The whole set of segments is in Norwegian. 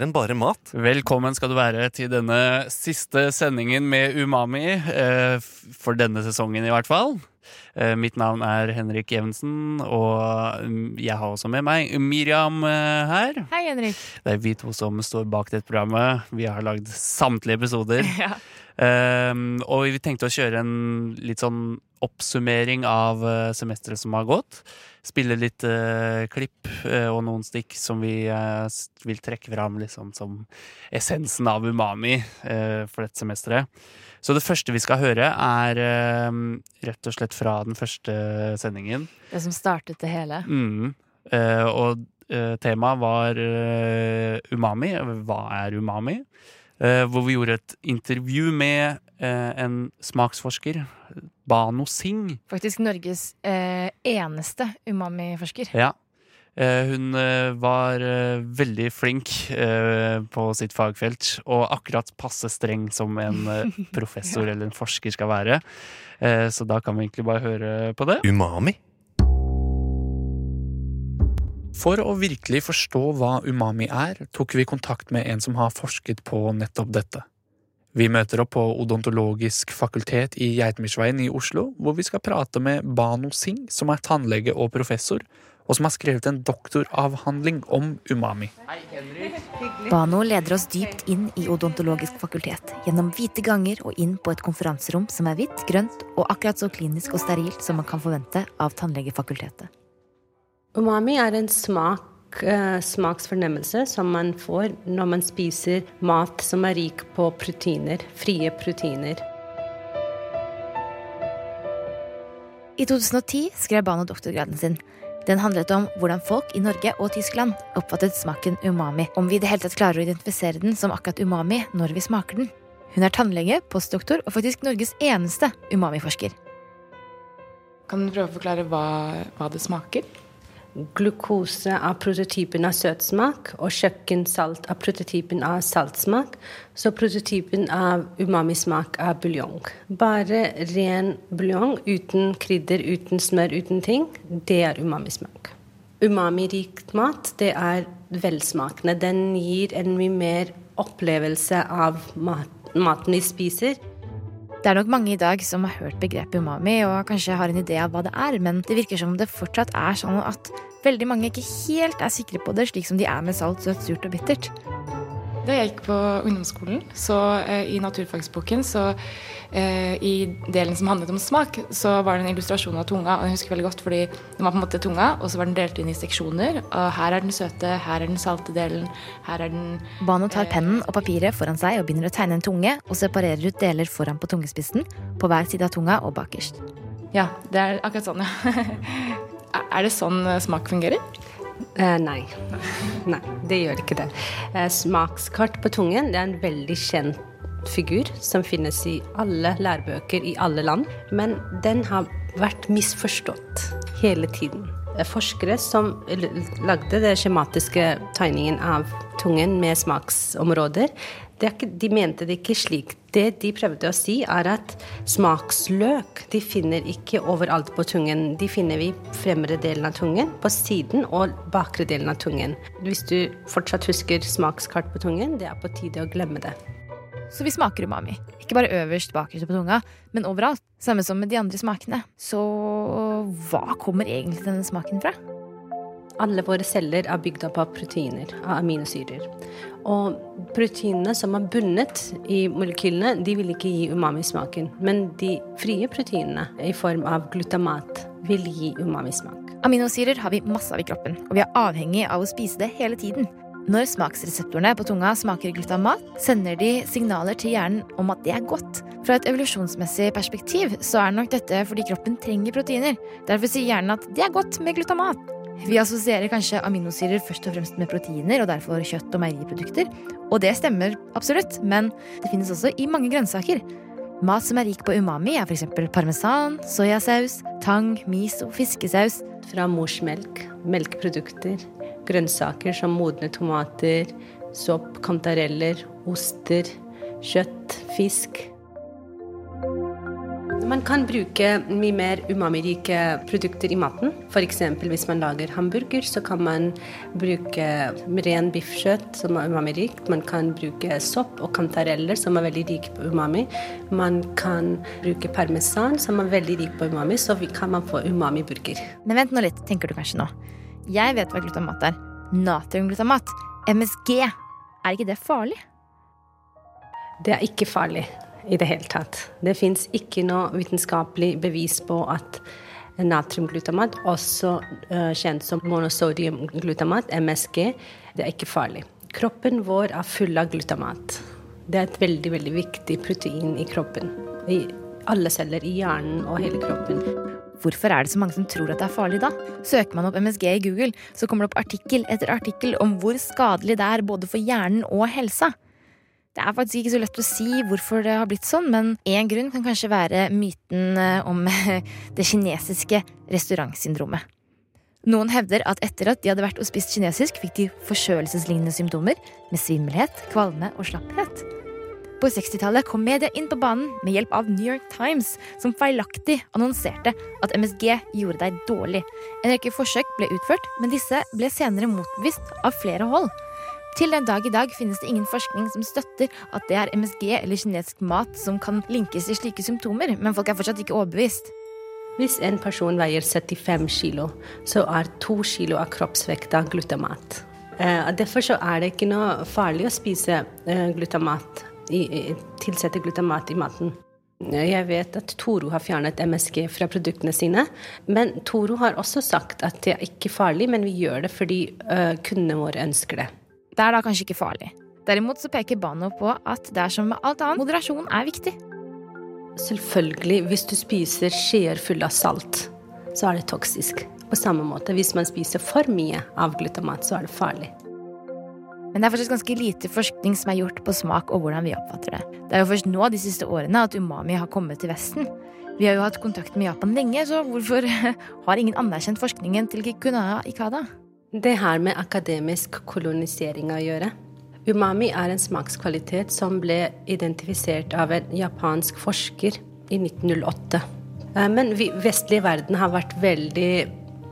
Mer enn bare mat. Velkommen skal du være til denne siste sendingen med Umami. eh, For denne sesongen, i hvert fall. Eh, Mitt navn er Henrik Evensen, og mm, jeg har også med meg Miriam eh, her. Hei, Henrik. Det er vi to som står bak dette programmet. Vi har lagd samtlige episoder. Ja. Um, og vi tenkte å kjøre en litt sånn oppsummering av uh, semesteret som har gått. Spille litt uh, klipp uh, og noen stikk som vi uh, vil trekke fram liksom, som essensen av umami eh, for dette semesteret. Så det første vi skal høre, er eh, rett og slett fra den første sendingen. Det som startet det hele. Mm. Eh, og eh, temaet var eh, umami. Hva er umami? Eh, hvor vi gjorde et intervju med eh, en smaksforsker, Bano Singh. Faktisk Norges eh, eneste umami-forsker. Ja. Eh, hun eh, var eh, veldig flink på sitt fagfelt, og akkurat passe streng som en professor eller en forsker skal være. Eh, så da kan vi egentlig bare høre på det. Umami. For å virkelig forstå hva umami er, tok vi kontakt med en som har forsket på nettopp dette. Vi møter opp på Odontologisk fakultet i Geitmyrsveien i Oslo, hvor vi skal prate med Bano Singh, som er tannlege og professor, og som har skrevet en doktoravhandling om umami. Bano leder oss dypt inn i odontologisk fakultet, gjennom hvite ganger og inn på et konferanserom som er hvitt, grønt og akkurat så klinisk og sterilt som man kan forvente av tannlegefakultetet. Umami er en smak, eh, smaksfornemmelse som man får når man spiser mat som er rik på proteiner, frie proteiner. I 2010 skrev Bano doktorgraden sin. Den handlet om hvordan folk i Norge og Tyskland oppfattet smaken umami, om vi i det hele tatt klarer å identifisere den som akkurat umami når vi smaker den. Hun er tannlege, postdoktor og faktisk Norges eneste umami-forsker. Kan du prøve å forklare hva, hva det smaker? Glukose er prototypen av søtsmak, og kjøkkensalt er prototypen av saltsmak. Så prototypen av umamismak er buljong. Bare ren buljong uten krydder, uten smør, uten ting, det er umamismak. Umami-rikt mat, det er velsmakende. Den gir en mye mer opplevelse av mat, maten vi spiser. Det er nok mange i dag som har hørt begrepet umami og kanskje har en idé av hva det er, men det virker som det fortsatt er sånn at veldig mange ikke helt er sikre på det, slik som de er med salt, søtt, surt og bittert. Da jeg gikk på ungdomsskolen, så eh, i naturfagsboken, så eh, i delen som handlet om smak, så var det en illustrasjon av tunga. Og jeg husker veldig godt, fordi den var på en måte tunga, og så var den delt inn i seksjoner. Og her er den søte, her er den salte delen, her er den Bano tar pennen og papiret foran seg og begynner å tegne en tunge, og separerer ut deler foran på tungespissen, på hver side av tunga og bakerst. Ja, det er akkurat sånn, ja. er det sånn eh, smak fungerer? Eh, nei. nei, det gjør ikke det. Eh, smakskart på tungen det er en veldig kjent figur som finnes i alle lærebøker i alle land. Men den har vært misforstått hele tiden. Eh, Forskere som lagde den skjematiske tegningen av tungen med smaksområder, er de mente det ikke slik. Det de prøvde å si, er at smaksløk de finner ikke overalt på tungen. De finner vi fremre delen av tungen, på siden og bakre delen av tungen. Hvis du fortsatt husker smakskart på tungen, det er på tide å glemme det. Så vi smaker umami. Ikke bare øverst, bakerst på tunga, men overalt. Samme som med de andre smakene. Så hva kommer egentlig denne smaken fra? Alle våre celler er bygd opp av proteiner, av aminosyrer. Og proteinene som er bundet i molekylene, de vil ikke gi umami-smaken. Men de frie proteinene i form av glutamat vil gi umami-smak. Aminosyrer har vi masse av i kroppen, og vi er avhengig av å spise det hele tiden. Når smaksreseptorene på tunga smaker glutamat, sender de signaler til hjernen om at det er godt. Fra et evolusjonsmessig perspektiv så er nok dette fordi kroppen trenger proteiner. Derfor sier hjernen at det er godt med glutamat. Vi assosierer kanskje aminosyrer først og fremst med proteiner, og derfor kjøtt og meieriprodukter. Og det stemmer absolutt, men det finnes også i mange grønnsaker. Mat som er rik på umami, er f.eks. parmesan, soyasaus, tang, miso, fiskesaus. Fra morsmelk, melkeprodukter, grønnsaker som modne tomater, sopp, kantareller, oster, kjøtt, fisk. Man kan bruke mye mer umamirike produkter i maten. F.eks. hvis man lager hamburger, så kan man bruke ren biffkjøtt som er umamirikt. Man kan bruke sopp og kantareller som er veldig rike på umami. Man kan bruke parmesan som er veldig rik på umami, så kan man få umami-burger. Men vent nå litt, tenker du kanskje nå. Jeg vet hva glutamat er. Natriumglutamat. MSG. Er ikke det farlig? Det er ikke farlig i det hele tatt. Det fins ikke noe vitenskapelig bevis på at natriumglutamat, også uh, kjent som monosodiumglutamat, MSG, det er ikke farlig. Kroppen vår er full av glutamat. Det er et veldig, veldig viktig protein i kroppen. I alle celler, i hjernen og hele kroppen. Hvorfor er det så mange som tror at det er farlig da? Søker man opp MSG i Google, så kommer det opp artikkel etter artikkel om hvor skadelig det er både for hjernen og helsa. Det er faktisk ikke så lett å si hvorfor det har blitt sånn, men én grunn kan kanskje være myten eh, om det kinesiske restaurantsyndromet. Noen hevder at etter at de hadde vært og spist kinesisk, fikk de forkjølelseslignende symptomer med svimmelhet, kvalme og slapphet. På 60-tallet kom media inn på banen med hjelp av New York Times, som feilaktig annonserte at MSG gjorde deg dårlig. En rekke forsøk ble utført, men disse ble senere motbevist av flere hold. Til den dag i dag finnes det ingen forskning som støtter at det er MSG eller kinesisk mat som kan linkes til slike symptomer, men folk er fortsatt ikke overbevist. Hvis en person veier 75 kilo, så er to kilo av kroppsvekta glutamat. Eh, derfor er det ikke noe farlig å spise eh, glutamat, tilsette glutamat i maten. Jeg vet at Toro har fjernet MSG fra produktene sine. Men Toro har også sagt at det er ikke farlig, men vi gjør det fordi kundene våre ønsker det. Det er da kanskje ikke farlig. Derimot så peker Bano på at det er som med alt annet, moderasjon er viktig. Selvfølgelig, hvis du spiser skjeer fulle av salt, så er det toksisk. På samme måte, hvis man spiser for mye av glutamat, så er det farlig. Men det er fortsatt ganske lite forskning som er gjort på smak og hvordan vi oppfatter det. Det er jo først nå de siste årene at umami har kommet til Vesten. Vi har jo hatt kontakt med Japan lenge, så hvorfor har ingen anerkjent forskningen til Kikunaya Ikada? Det har med akademisk kolonisering å gjøre. Umami er en smakskvalitet som ble identifisert av en japansk forsker i 1908. Eh, men vi, vestlige verden har vært veldig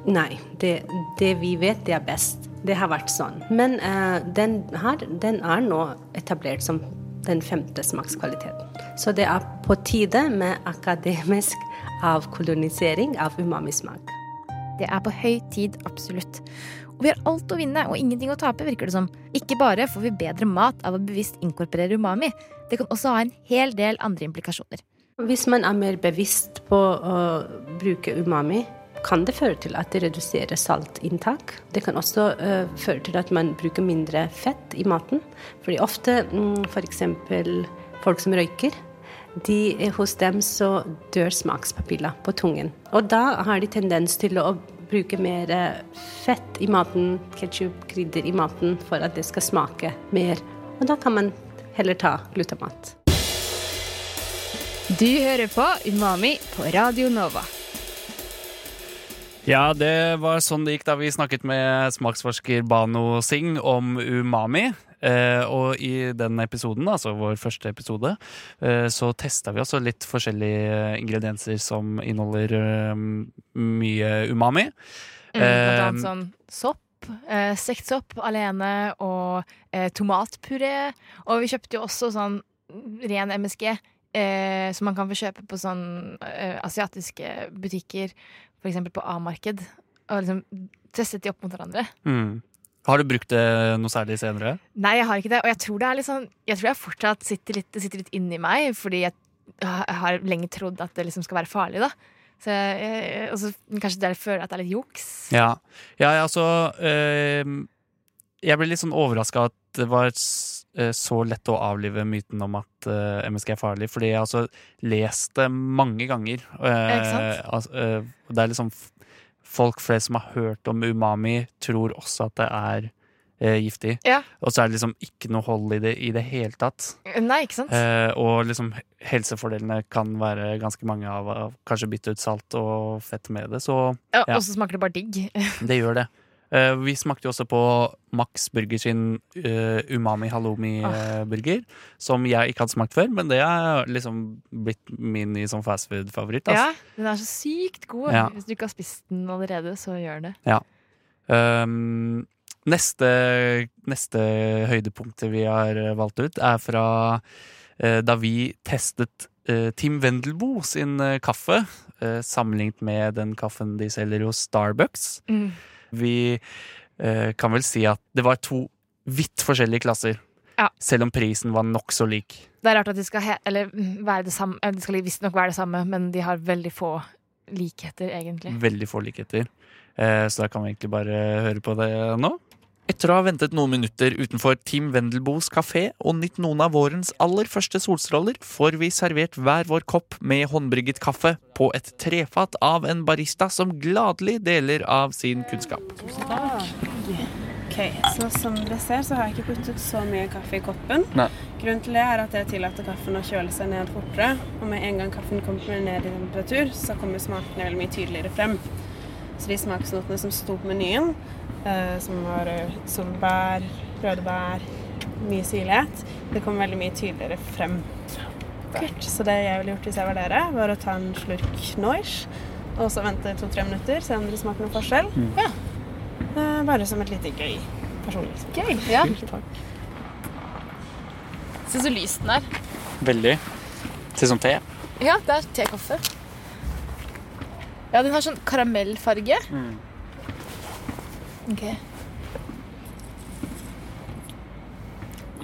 Nei, det, det, vi vet, det er best. Det har vært sånn. Men uh, den, her, den er nå etablert som den femte smakskvaliteten. Så det er på tide med akademisk avkolonisering av umamismak. Det er på høy tid, absolutt. Og vi har alt å vinne og ingenting å tape, virker det som. Ikke bare får vi bedre mat av å bevisst inkorporere umami, det kan også ha en hel del andre implikasjoner. Hvis man er mer bevisst på å bruke umami, kan det føre til at det reduserer saltinntak. Det kan også uh, føre til at man bruker mindre fett i maten. Fordi ofte, mm, f.eks. folk som røyker, de, hos dem så dør smakspapilla på tungen. Og da har de tendens til å bruke mer eh, fett i maten, ketsjup, krydder i maten, for at det skal smake mer. Og da kan man heller ta glutamat. Du hører på Umami på Radio Nova. Ja, det var sånn det gikk da vi snakket med smaksforsker Bano Singh om umami. Eh, og i den episoden, altså vår første episode, eh, så testa vi også litt forskjellige ingredienser som inneholder eh, mye umami. Mm, blant annet sånn sopp, eh, sektsopp alene og eh, tomatpuré. Og vi kjøpte jo også sånn ren MSG. Eh, som man kan få kjøpe på sånn asiatiske butikker, f.eks. på A-marked. Og liksom testet de opp mot hverandre. Mm. Har du brukt det noe særlig senere? Nei, jeg har ikke det. Og jeg tror det er litt sånn Jeg tror jeg fortsatt sitter litt, det sitter litt inni meg, fordi jeg, har lenge trodd at det liksom skal være farlig, da. Så jeg, altså, kanskje dere føler at det er litt juks? Ja. ja altså øh, Jeg ble litt sånn overraska at det var så lett å avlive myten om at uh, eh, MSG er farlig, fordi jeg har altså lest det mange ganger. Uh, altså, uh, det er liksom folk flest som har hørt om umami, tror også at det er eh, giftig. Ja. Og så er det liksom ikke noe hold i det i det hele tatt. Nei, ikke sant? Eh, og liksom helsefordelene kan være ganske mange av, av kanskje bytte ut salt og fett med det, så Ja, ja. Og så smaker det bare digg. det gjør det. Eh, vi smakte jo også på Max Burger sin uh, umami halloumi-burger, som jeg ikke hadde smakt før, men det er liksom blitt min nye sånn fastfood-favoritt. Ja, Altså. Den er så sykt god. Ja. Hvis du ikke har spist den allerede, så gjør det. Um, neste, neste høydepunktet vi har eh, valgt ut, er fra uh, da vi testet eh, Tim Wendelboe sin eh, kaffe, eh, sammenlignet med den kaffen de selger hos Starbucks. Mm. Vi eh, kan vel si at det var to vidt forskjellige klasser. Ja. Selv om prisen var nokså lik. Det er rart at de skal, eller, mm, være det samme, de skal visstnok være det samme, men de har veldig få likheter, egentlig. Veldig få likheter. Eh, så da kan vi egentlig bare høre på det nå. Etter å ha ventet noen minutter utenfor Tim Wendelboes kafé og nytt noen av vårens aller første solstråler, får vi servert hver vår kopp med håndbrygget kaffe på et trefat av en barista som gladelig deler av sin kunnskap. Ok, så Som dere ser, så har jeg ikke puttet så mye kaffe i koppen. Nei. Grunnen til det er at jeg tillater kaffen å kjøle seg ned fortere. Og med en gang kaffen kommer ned i temperatur, så kommer smakene veldig mye tydeligere frem. Så de smaksnotene som sto på menyen, som var eh, solbær, røde bær, mye syrlighet, det kommer veldig mye tydeligere frem. Kult. Så det jeg ville gjort hvis jeg var dere, var å ta en slurk Noich, og så vente to-tre minutter, se om dere smaker noen forskjell. Ja. Eh, bare som et lite gøy personlig. Gøy. Ja. Se så lys den er. Veldig. Ser ut som te. Ja, det er tekaffe. Ja, den har sånn karamellfarge. Ok.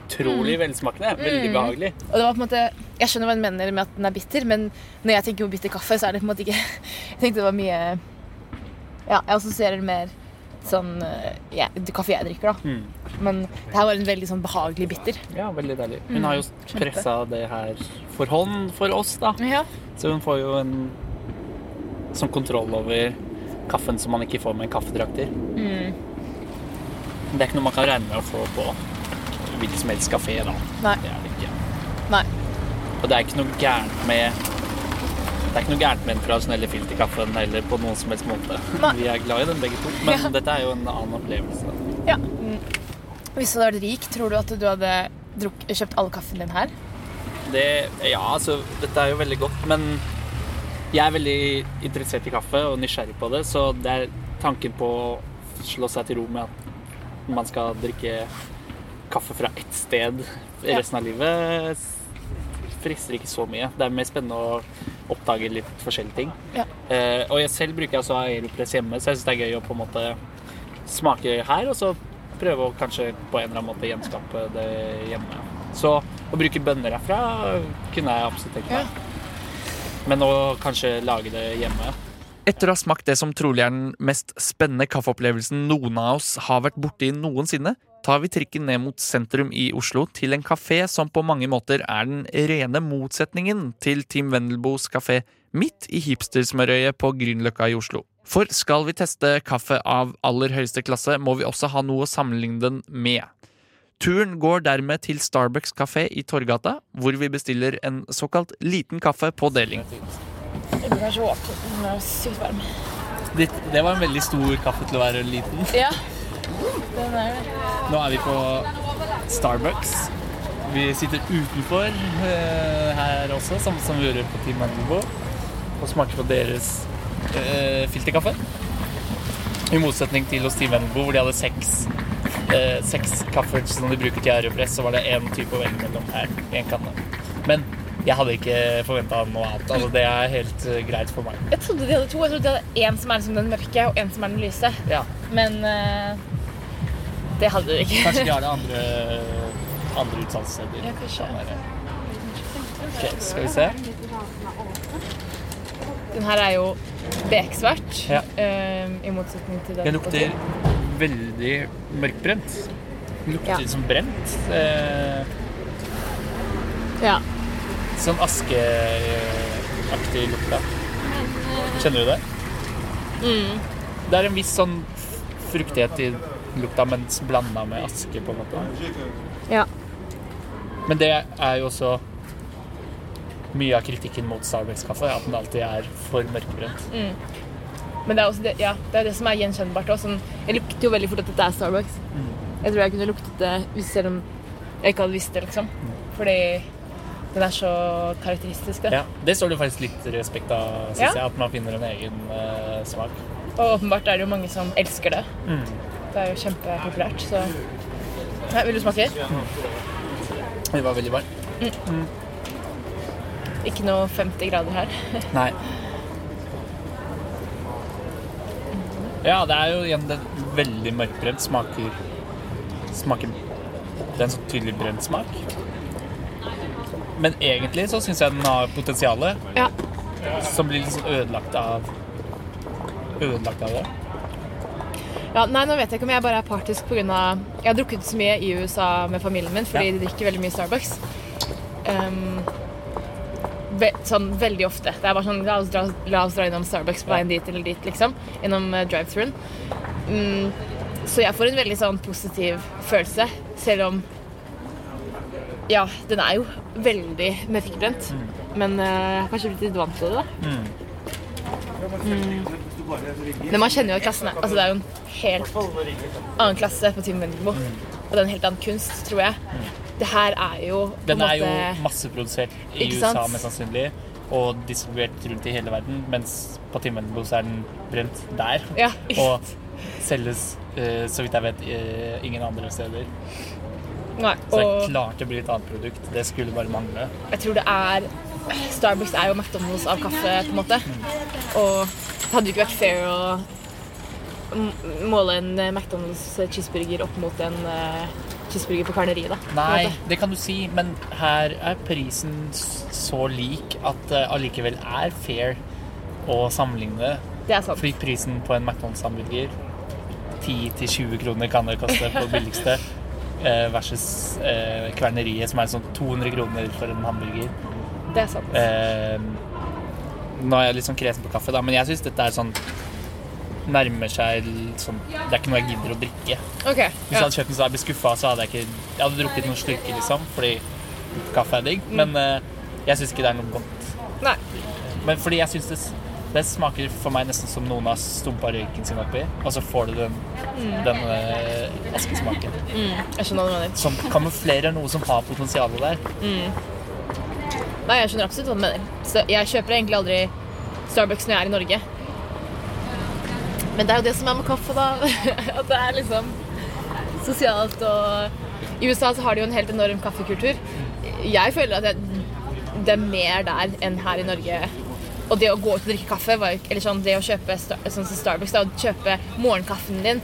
Utrolig velsmakende. Veldig Mm. behagelig. Og det var på en måte Jeg skjønner hva hun mener med at den er bitter, men når jeg tenker på bitter kaffe, så er det på en måte ikke Jeg tenkte det var mye Ja, jeg assosierer det mer sånn eh, ja, kaffe jeg drikker, da. Mm. Men det her var en veldig sånn behagelig bitter. Ja, veldig deilig. Mm, Hun har jo pressa det her for hånd for oss, da. Ja. Så hun får jo en sånn kontroll over kaffen som man ikke får med kaffedrakter. Mm. Det er ikke noe man kan regne med å få på hvilken som helst kafé, da. Nei. Det er det ikke. Nei. Og det er ikke noe gærent med det er ikke noe gærent med den tradisjonelle filterkaffen eller på noen som helst måte. Nei. Vi er glad i den begge to, men Ja. dette er jo en annen opplevelse. ja. Hvis du hadde vært rik, tror du at du hadde druk, kjøpt all kaffen din her? Det, ja, altså, dette er jo veldig godt, men jeg er veldig interessert i kaffe og nysgjerrig på det, så det er tanken på å slå seg til ro med at man skal drikke kaffe fra ett sted Ja. resten av livet, frister ikke så mye. Det er mer spennende å oppdage litt forskjellige ting. Ja. Eh, og jeg selv bruker altså Aeropress hjemme, så jeg syns det er gøy å på en måte smake her, og så prøve å kanskje på en eller annen måte gjenskape det hjemme. Så å bruke bønner herfra kunne jeg absolutt tenke meg. Men å kanskje lage det hjemme Etter å ha smakt det som trolig er den mest spennende kaffeopplevelsen noen av oss har vært borti noensinne, tar vi trikken ned mot sentrum i Oslo til en kafé som på mange måter er den rene motsetningen til Team Wendelboes kafé midt i hipstersmørøyet på Grünerløkka i Oslo. For skal vi teste kaffe av aller høyeste klasse, må vi også ha noe å sammenligne den med. Turen går dermed til Starbucks kafé i Torgata, hvor vi bestiller en såkalt liten kaffe på deling. Jeg blir kanskje åpen. Den er sykt varm. det, det var en veldig stor kaffe til å være liten. Ja. Den er det. Nå er vi på Starbucks. Vi sitter utenfor eh, her også, samme som vi gjorde på Team Mandelbo. Og smaker på deres eh, filterkaffe. I motsetning til hos Team Venbo, hvor de hadde seks, eh, seks kaffer som de bruker til aeropress, så var det én type å velge mellom her en kanne. Men jeg hadde ikke forventa noe annet. Altså, det er helt uh, greit for meg. Jeg trodde de hadde to. Jeg trodde de hadde en som er liksom den mørke, og en som er den lyse. Ja. Men uh, det hadde de ikke. Kanskje de har det andre, andre utsalgssteder. Ja, kanskje. Kan okay, Ok, skal vi se. Den her er jo beksvart, Ja. eh, i motsetning til den. Den lukter veldig mørkbrent. Den lukter Ja. som brent. Uh, Ja. sånn askeaktig lukt. Kjenner du det? Mm. Det er en viss sånn fruktighet i lukta, men blanda med aske, på en måte. Ja. Men det er jo også mye av kritikken mot Starbucks-kaffe, at den alltid er for mørkebrent. Men det er også det, ja, det, er det som er gjenkjennbart. Også. Sånn, jeg lukter jo veldig fort at dette er Starbucks. Jeg tror jeg kunne luktet det selv om jeg ikke hadde visst det, liksom. Fordi den er så karakteristisk. Da. Ja, det står det faktisk litt respekt av, syns Ja. jeg, at man finner en egen uh, smak. Og åpenbart er det jo mange som elsker det. Det er jo kjempepopulært, så Nei, Vil du smake? Det var veldig varmt. Ikke noe 50 grader her. Nei. Ja, det er jo igjen det veldig mørkbrent. Smaker Smaker Det er en så tydelig brent smak. Men egentlig så syns jeg den har potensial, Ja. som blir sånn ødelagt av Ødelagt av det. Ja, nei, nå vet jeg ikke om jeg bare er partisk pga. Jeg har drukket så mye i USA med familien min fordi Ja. de drikker veldig mye Starbucks. Um, ve sånn veldig ofte. Det er bare sånn La oss dra, la oss dra innom Starbucks på veien dit eller dit, liksom. Innom uh, drive-thruen. Mm, så jeg får en veldig sånn positiv følelse, selv om Ja, den er jo veldig mørkebrent. Men uh, jeg har kanskje blitt litt vant til det, da. Mm. Men man kjenner jo at klassen er Altså, det er jo en helt annen klasse på Team Vendelbo. Og det er en helt annen kunst, tror jeg. Det her er jo Den er jo masseprodusert i USA, mest sannsynlig, og distribuert rundt i hele verden, mens på Timmenbo så er den brent der. Ja, Og selges, eh, så vidt jeg vet, eh, ingen andre steder. Nei, Så det er klart det blir et annet produkt. Det skulle bare mangle. jeg tror det er Starbucks er jo McDonald's av kaffe, på en måte. Og det hadde jo ikke vært fair å måle en McDonald's cheeseburger opp mot en eh, cheeseburger på Karneriet, da. Nei, det kan du si, men her er prisen så lik at det allikevel er fair å sammenligne. Det er sant. Fordi prisen på en McDonald's-hamburger 10-20 kroner kan det koste på billigste. eh, Versus eh, Kverneriet, som er sånn 200 kroner for en hamburger. Det er sant. Eh, nå er jeg litt sånn kresen på kaffe, da, men jeg syns dette er sånn Nærmer seg sånn Det er ikke noe jeg gidder å drikke. OK. Hvis jeg hadde kjøpt den så hadde jeg blitt skuffa, så hadde jeg ikke Jeg hadde drukket noen slurker, liksom, fordi kaffe er digg. Men uh, jeg syns ikke det er noe godt. Nei. Men fordi jeg syns det, det smaker for meg nesten som noen har stumpa røyken sin oppi, og så får du den, den uh, askesmaken. Jeg skjønner hva du mener. Som kamuflerer noe som har potensial der. Nei, jeg skjønner absolutt hva du mener. Så jeg kjøper egentlig aldri Starbucks når jeg er i Norge. Men det er jo det som er med kaffe, da. At det er liksom sosialt og I USA så har de jo en helt enorm kaffekultur. Jeg føler at jeg, det er mer der enn her i Norge. Og det å gå ut og drikke kaffe, var eller sånn, det å kjøpe sånn som Starbucks, da, å kjøpe morgenkaffen din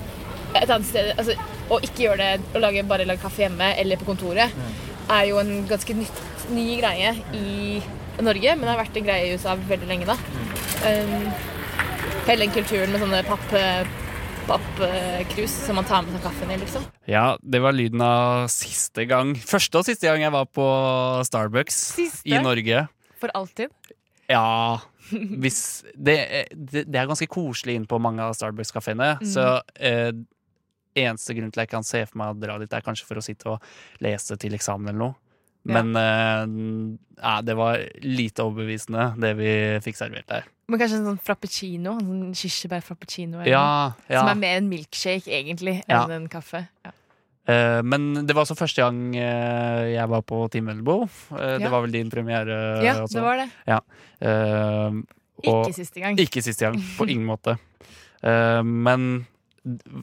et annet sted, altså, og ikke gjøre det å lage, bare lage kaffe hjemme eller på kontoret, er jo en ganske nytt, ny greie i Norge, men det har vært en greie i USA veldig lenge da. Um, hele den kulturen med sånne papp, pappkrus som man tar med seg kaffen i, liksom. Ja, det var lyden av siste gang Første og siste gang jeg var på Starbucks Siste? i Norge. For alltid. Ja hvis, det, det, det er ganske koselig inn på mange av Starbucks-kafeene. Så eh, eneste grunn til jeg kan se for meg å dra dit, er kanskje for å sitte og lese til eksamen eller noe. Men eh, det var lite overbevisende, det vi fikk servert der. Men kanskje en sånn frappuccino? En sånn Kirsebærfrappuccino? Ja, ja. Som er mer en milkshake, egentlig, enn Ja. en kaffe. Ja. Uh, men det var også første gang uh, jeg var på Team Elbow. Eh, Det var vel din premiere ja, også. det var det. Ikke siste gang. Ikke siste gang, på ingen måte. Men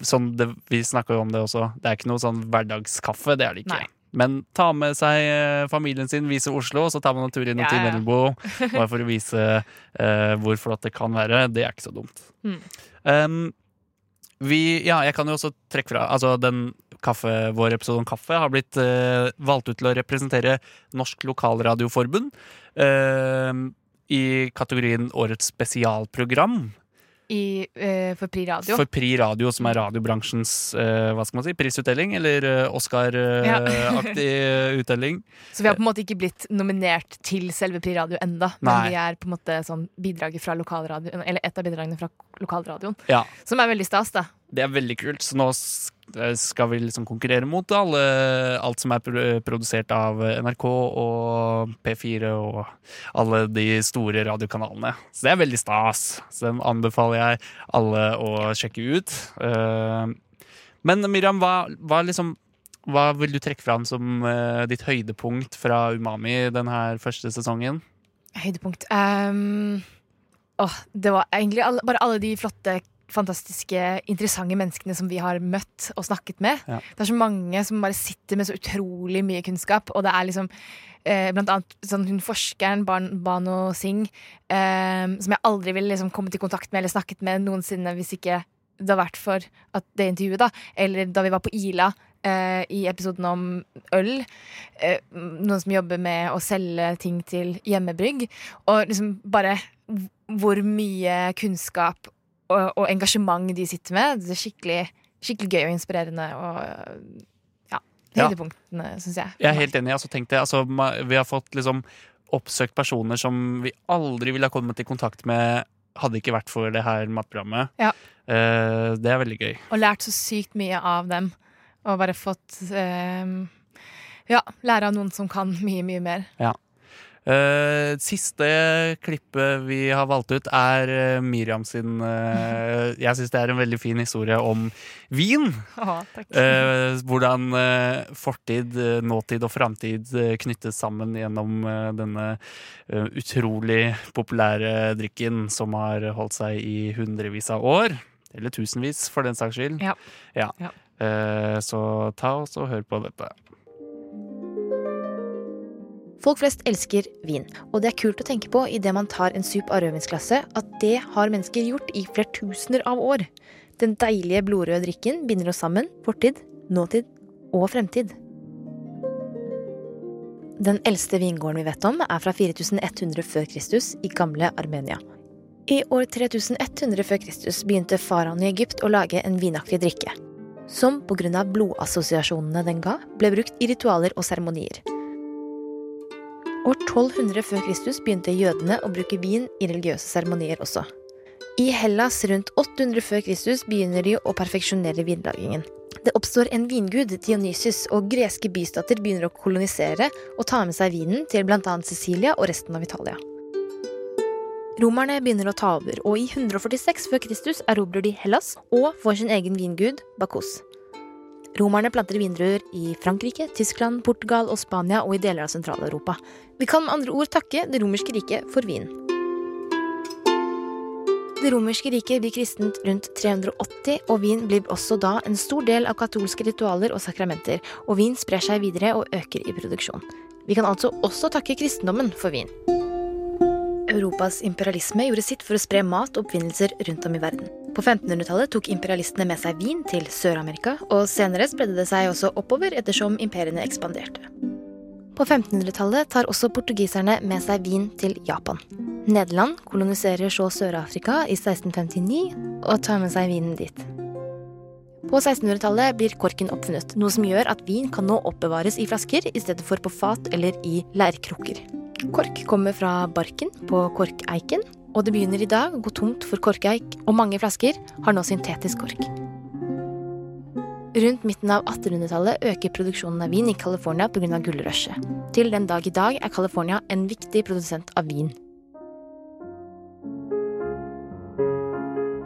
sånn det, vi snakker jo om det også. Det er ikke noe sånn hverdagskaffe. Det er det ikke. Nei. Men ta med seg eh, familien sin, vise Oslo, og så tar man en tur innom Ja, til ja. Melbo. Bare for å vise uh, hvor flott det kan være. Det er ikke så dumt. Mm. Um, vi, ja, jeg kan jo også trekke fra Altså, den kaffe, vår episode om kaffe har blitt uh, valgt ut til å representere Norsk Lokalradioforbund uh, i kategorien Årets spesialprogram. I, eh, for Pri Radio. For Pri Radio, som er radiobransjens eh, hva skal man si, prisutdeling, eller uh, Oscar-aktig utdeling. Så vi har på en måte ikke blitt nominert til selve Pri Radio enda, men vi er på en måte sånn bidraget fra lokalradioen, eller et av bidragene fra lokalradioen, Ja, som er veldig stas, da. det er veldig kult. Så nå s- skal vi liksom konkurrere mot alle, alt som er produsert av NRK og P4 og alle de store radiokanalene. Så det er veldig stas. Så den anbefaler jeg alle å sjekke ut. Eh, Men Miriam, hva, hva, liksom, hva vil du trekke fram som eh, ditt høydepunkt fra Umami denne første sesongen? Høydepunkt. um, åh, det var egentlig alle, bare alle de flotte, fantastiske, interessante menneskene som vi har møtt og snakket med. Ja. Det er så mange som bare sitter med så utrolig mye kunnskap, og det er liksom eh, blant annet sånn hun forskeren Ban Bano Singh, eh, som jeg aldri ville liksom kommet i kontakt med eller snakket med noensinne hvis ikke det har vært for at det intervjuet, da. Eller da vi var på Ila eh, i episoden om øl. Eh, noen som jobber med å selge ting til hjemmebrygg. Og liksom bare hvor mye kunnskap og, og engasjement de sitter med. Det er skikkelig, skikkelig gøy og inspirerende. Og ja, Ja. syns jeg. Jeg er helt enig. Altså, tenk det, altså, vi har fått liksom oppsøkt personer som vi aldri ville ha kommet i kontakt med hadde ikke vært for det her matprogrammet. Ja. Uh, det er veldig gøy. Og lært så sykt mye av dem. Og bare fått uh, Ja, lære av noen som kan mye, mye mer. Eh, siste klippet vi har valgt ut, er eh, Miriam sin uh, Jeg syns det er en veldig fin historie om vin. Aha. Eh, hvordan fortid, nåtid og framtid knyttes sammen gjennom denne utrolig populære drikken som har holdt seg i hundrevis av år. Eller tusenvis, for den saks skyld. Ja. Ja. Ja. Så ta oss og hør på dette. Folk flest elsker vin, og det er kult å tenke på idet man tar en sup av rødvinsglasset, at det har mennesker gjort i flertusener av år. Den deilige blodrøde drikken binder oss sammen, fortid, nåtid og fremtid. Den eldste vingården vi vet om, er fra 4100 før Kristus i gamle Armenia. I år 3100 før Kristus begynte faraoen i Egypt å lage en vinaktig drikke, som pga. blodassosiasjonene den ga, ble brukt i ritualer og seremonier. År 1200 før Kristus begynte jødene å bruke vin i religiøse seremonier også. I Hellas rundt 800 før Kristus begynner de å perfeksjonere vinlagingen. Det oppstår en vingud, Dionysus, og greske bystater begynner å kolonisere og ta med seg vinen til bl.a. Sicilia og resten av Italia. Romerne begynner å ta over, og i 146 før Kristus erobrer de Hellas og får sin egen vingud, Bacchus. Romerne planter vindruer i Frankrike, Tyskland, Portugal og Spania og i deler av Sentral-Europa. Vi kan med andre ord takke Det romerske riket for vin. Det romerske riket blir kristent rundt 380, og vin blir også da en stor del av katolske ritualer og sakramenter, og vin sprer seg videre og øker i produksjon. Vi kan altså også takke kristendommen for vin. Europas imperialisme gjorde sitt for å spre mat og oppfinnelser rundt om i verden. På 1500-tallet tok imperialistene med seg vin til Sør-Amerika, og senere spredde det seg også oppover ettersom imperiene ekspanderte. På 1500-tallet tar også portugiserne med seg vin til Japan. Nederland koloniserer så Sør-Afrika i 1659 og tar med seg vinen dit. På 1600-tallet blir korken oppfunnet, noe som gjør at vin kan nå oppbevares i flasker i stedet for på fat eller i leirkrukker. Kork kommer fra barken på korkeiken, og det begynner i dag å gå tomt for korkeik, og mange flasker har nå syntetisk kork. Rundt midten av 1800-tallet øker produksjonen av vin i California pga. gullrushet. Til den dag i dag er California en viktig produsent av vin.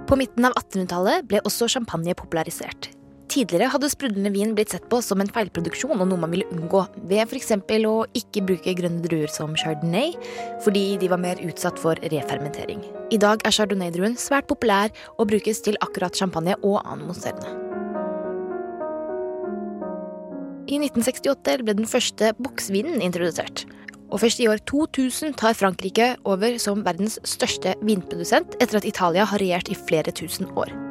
På midten av 1800-tallet ble også champagne popularisert. Tidligere hadde sprudlende vin blitt sett på som en feilproduksjon og noe man ville unngå, ved f.eks. å ikke bruke grønne druer som chardonnay, fordi de var mer utsatt for refermentering. I dag er chardonnay-druen svært populær og brukes til akkurat champagne og annen mousserende. I 1968 ble den første boksvinen introdusert. Og først i år 2000 tar Frankrike over som verdens største vinprodusent etter at Italia har regjert i flere tusen år.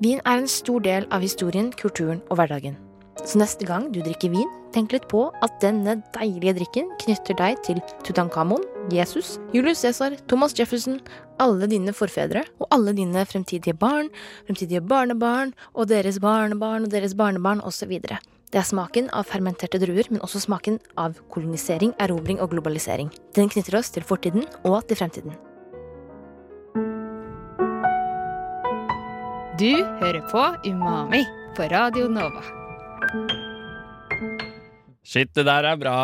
Vin er en stor del av historien, kulturen og hverdagen. Så neste gang du drikker vin, tenk litt på at denne deilige drikken knytter deg til Tutankhamon, Jesus, Julius Cæsar, Thomas Jefferson, alle dine forfedre og alle dine fremtidige barn, fremtidige barnebarn og deres barnebarn og deres barnebarn osv. Det er smaken av fermenterte druer, men også smaken av kolonisering, erobring og globalisering. Den knytter oss til fortiden og til fremtiden. Du hører på Umami på Radio Nova. Shit, det der er bra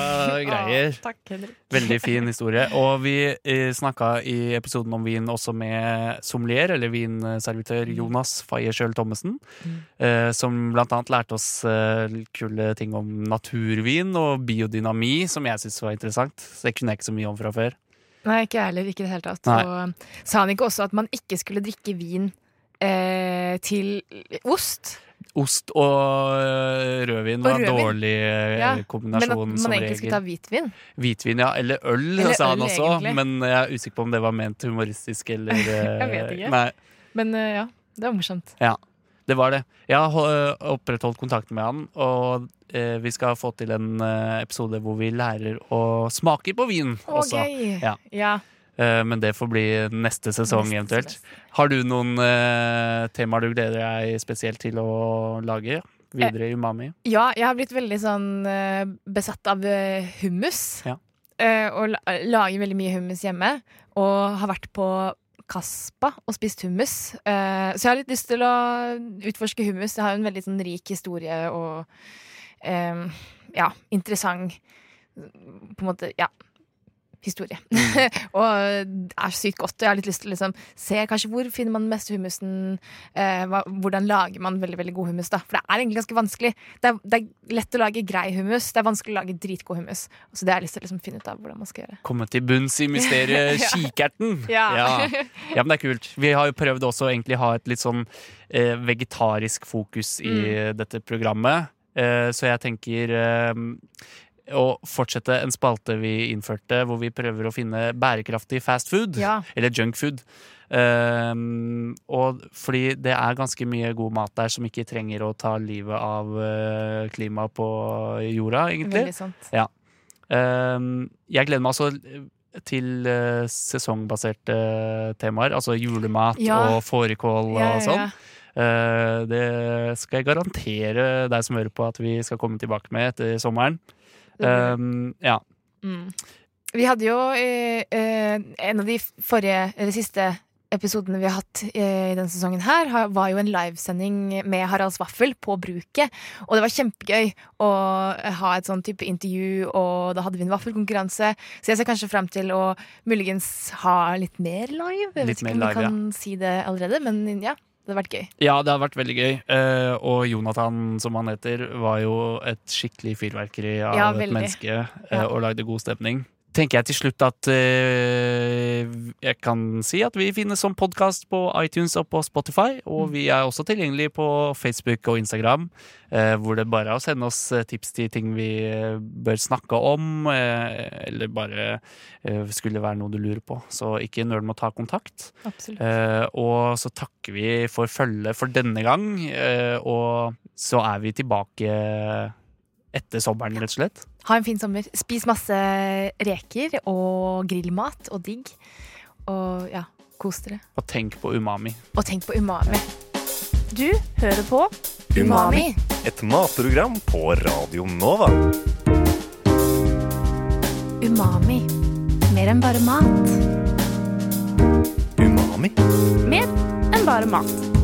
greier. Takk, Henrik. Veldig fin historie. Og vi eh, snakka i episoden om vin også med sommelier, eller vinservitør Jonas Fayersjøl Thommessen. Eh, som blant annet lærte oss eh, kule ting om naturvin og biodynami, som jeg syntes var interessant. Så det kunne jeg ikke så mye om fra før. Nei, ikke jeg heller. Ikke i det hele tatt. Og sa han ikke også at man ikke skulle drikke vin eh, til ost? Ost og øh, rødvin var en dårlig øh, Ja, Men at man egentlig skulle ta hvitvin? Hvitvin, ja. Eller øl, Eller sa han øl, også. egentlig. Men jeg er usikker på om det var ment humoristisk eller Jeg vet ikke. Nei, Men eh, ja, det var morsomt. Ja, det var det. Jeg har opprettholdt kontakten med han, og eh, vi skal få til en eh, episode hvor vi lærer å smake på vin Å, også. Ja. ja. Eh, men det får bli neste sesong eventuelt. Har du noen eh, temaer du gleder deg spesielt til å lage videre i Umami? Ja, jeg har blitt veldig sånn eh, besatt av eh, hummus. Ja. Eh, og lager veldig mye hummus hjemme. Og har vært på Kaspa og spist hummus. Eh, så jeg har litt lyst til å utforske hummus. Det har jo en veldig sånn rik historie og eh, ja, interessant på en måte, ja, historie. og det er sykt godt. Og jeg har litt lyst til å liksom, se kanskje hvor finner man den meste hummusen. Eh, hva, hvordan lager man veldig veldig god hummus. da For det er egentlig ganske vanskelig. Det er, det er lett å lage grei hummus. Det er vanskelig å lage dritgod hummus. Så det har jeg lyst til å liksom, finne ut av hvordan man skal gjøre. Komme til bunns i mysteriet Ja. kikerten. Ja. ja. Ja, men det er kult. Vi har jo prøvd også egentlig ha et litt sånn eh, vegetarisk fokus i Mm. dette programmet. Eh, så jeg tenker eh, å fortsette en spalte vi innførte, hvor vi prøver å finne bærekraftig fast food. Ja. Eller junk food. Um, og fordi det er ganske mye god mat der som ikke trenger å ta livet av uh, klimaet på jorda, egentlig. Veldig sant. Um, jeg gleder meg altså til uh, sesongbaserte temaer, altså julemat Ja. og fårikål og Ja, ja, ja. sånn. Uh, det skal jeg garantere deg som hører på at vi skal komme tilbake med etter sommeren. Um, ja. Mm. Vi hadde jo eh, eh, en av de forrige, eller siste episodene vi har hatt eh, i denne sesongen her, var jo en livesending med Haralds Vaffel på Bruket. Og det var kjempegøy å ha et sånn type intervju, og da hadde vi en vaffelkonkurranse. Så jeg ser kanskje fram til å muligens ha litt mer live. Jeg vet ikke mer om live, vi kan si det allerede, men ja. Det hadde vært gøy. ja, det har vært veldig gøy. Uh, og Jonathan, som han heter, var jo et skikkelig fyrverkeri av Ja, et menneske uh, og lagde god stemning. Tenker jeg til slutt at uh, jeg kan si at vi finnes som podkast på iTunes og på Spotify. Og vi er også tilgjengelige på Facebook og Instagram, uh, hvor det bare er å sende oss uh, tips til ting vi uh, bør snakke om, eller bare skulle være noe du lurer på. Så ikke nøl med å ta kontakt. Eh, og så takker vi for følget for denne gang. eh, og så er vi tilbake etter sommeren, rett og slett. Ha en fin sommer. Spis masse reker og grillmat og digg. Og ja, kos dere. Og tenk på umami. Og tenk på umami. Du hører på Umami. Et matprogram på Radio Nova. Umami. Mer enn bare mat. Umami. Mer enn bare mat.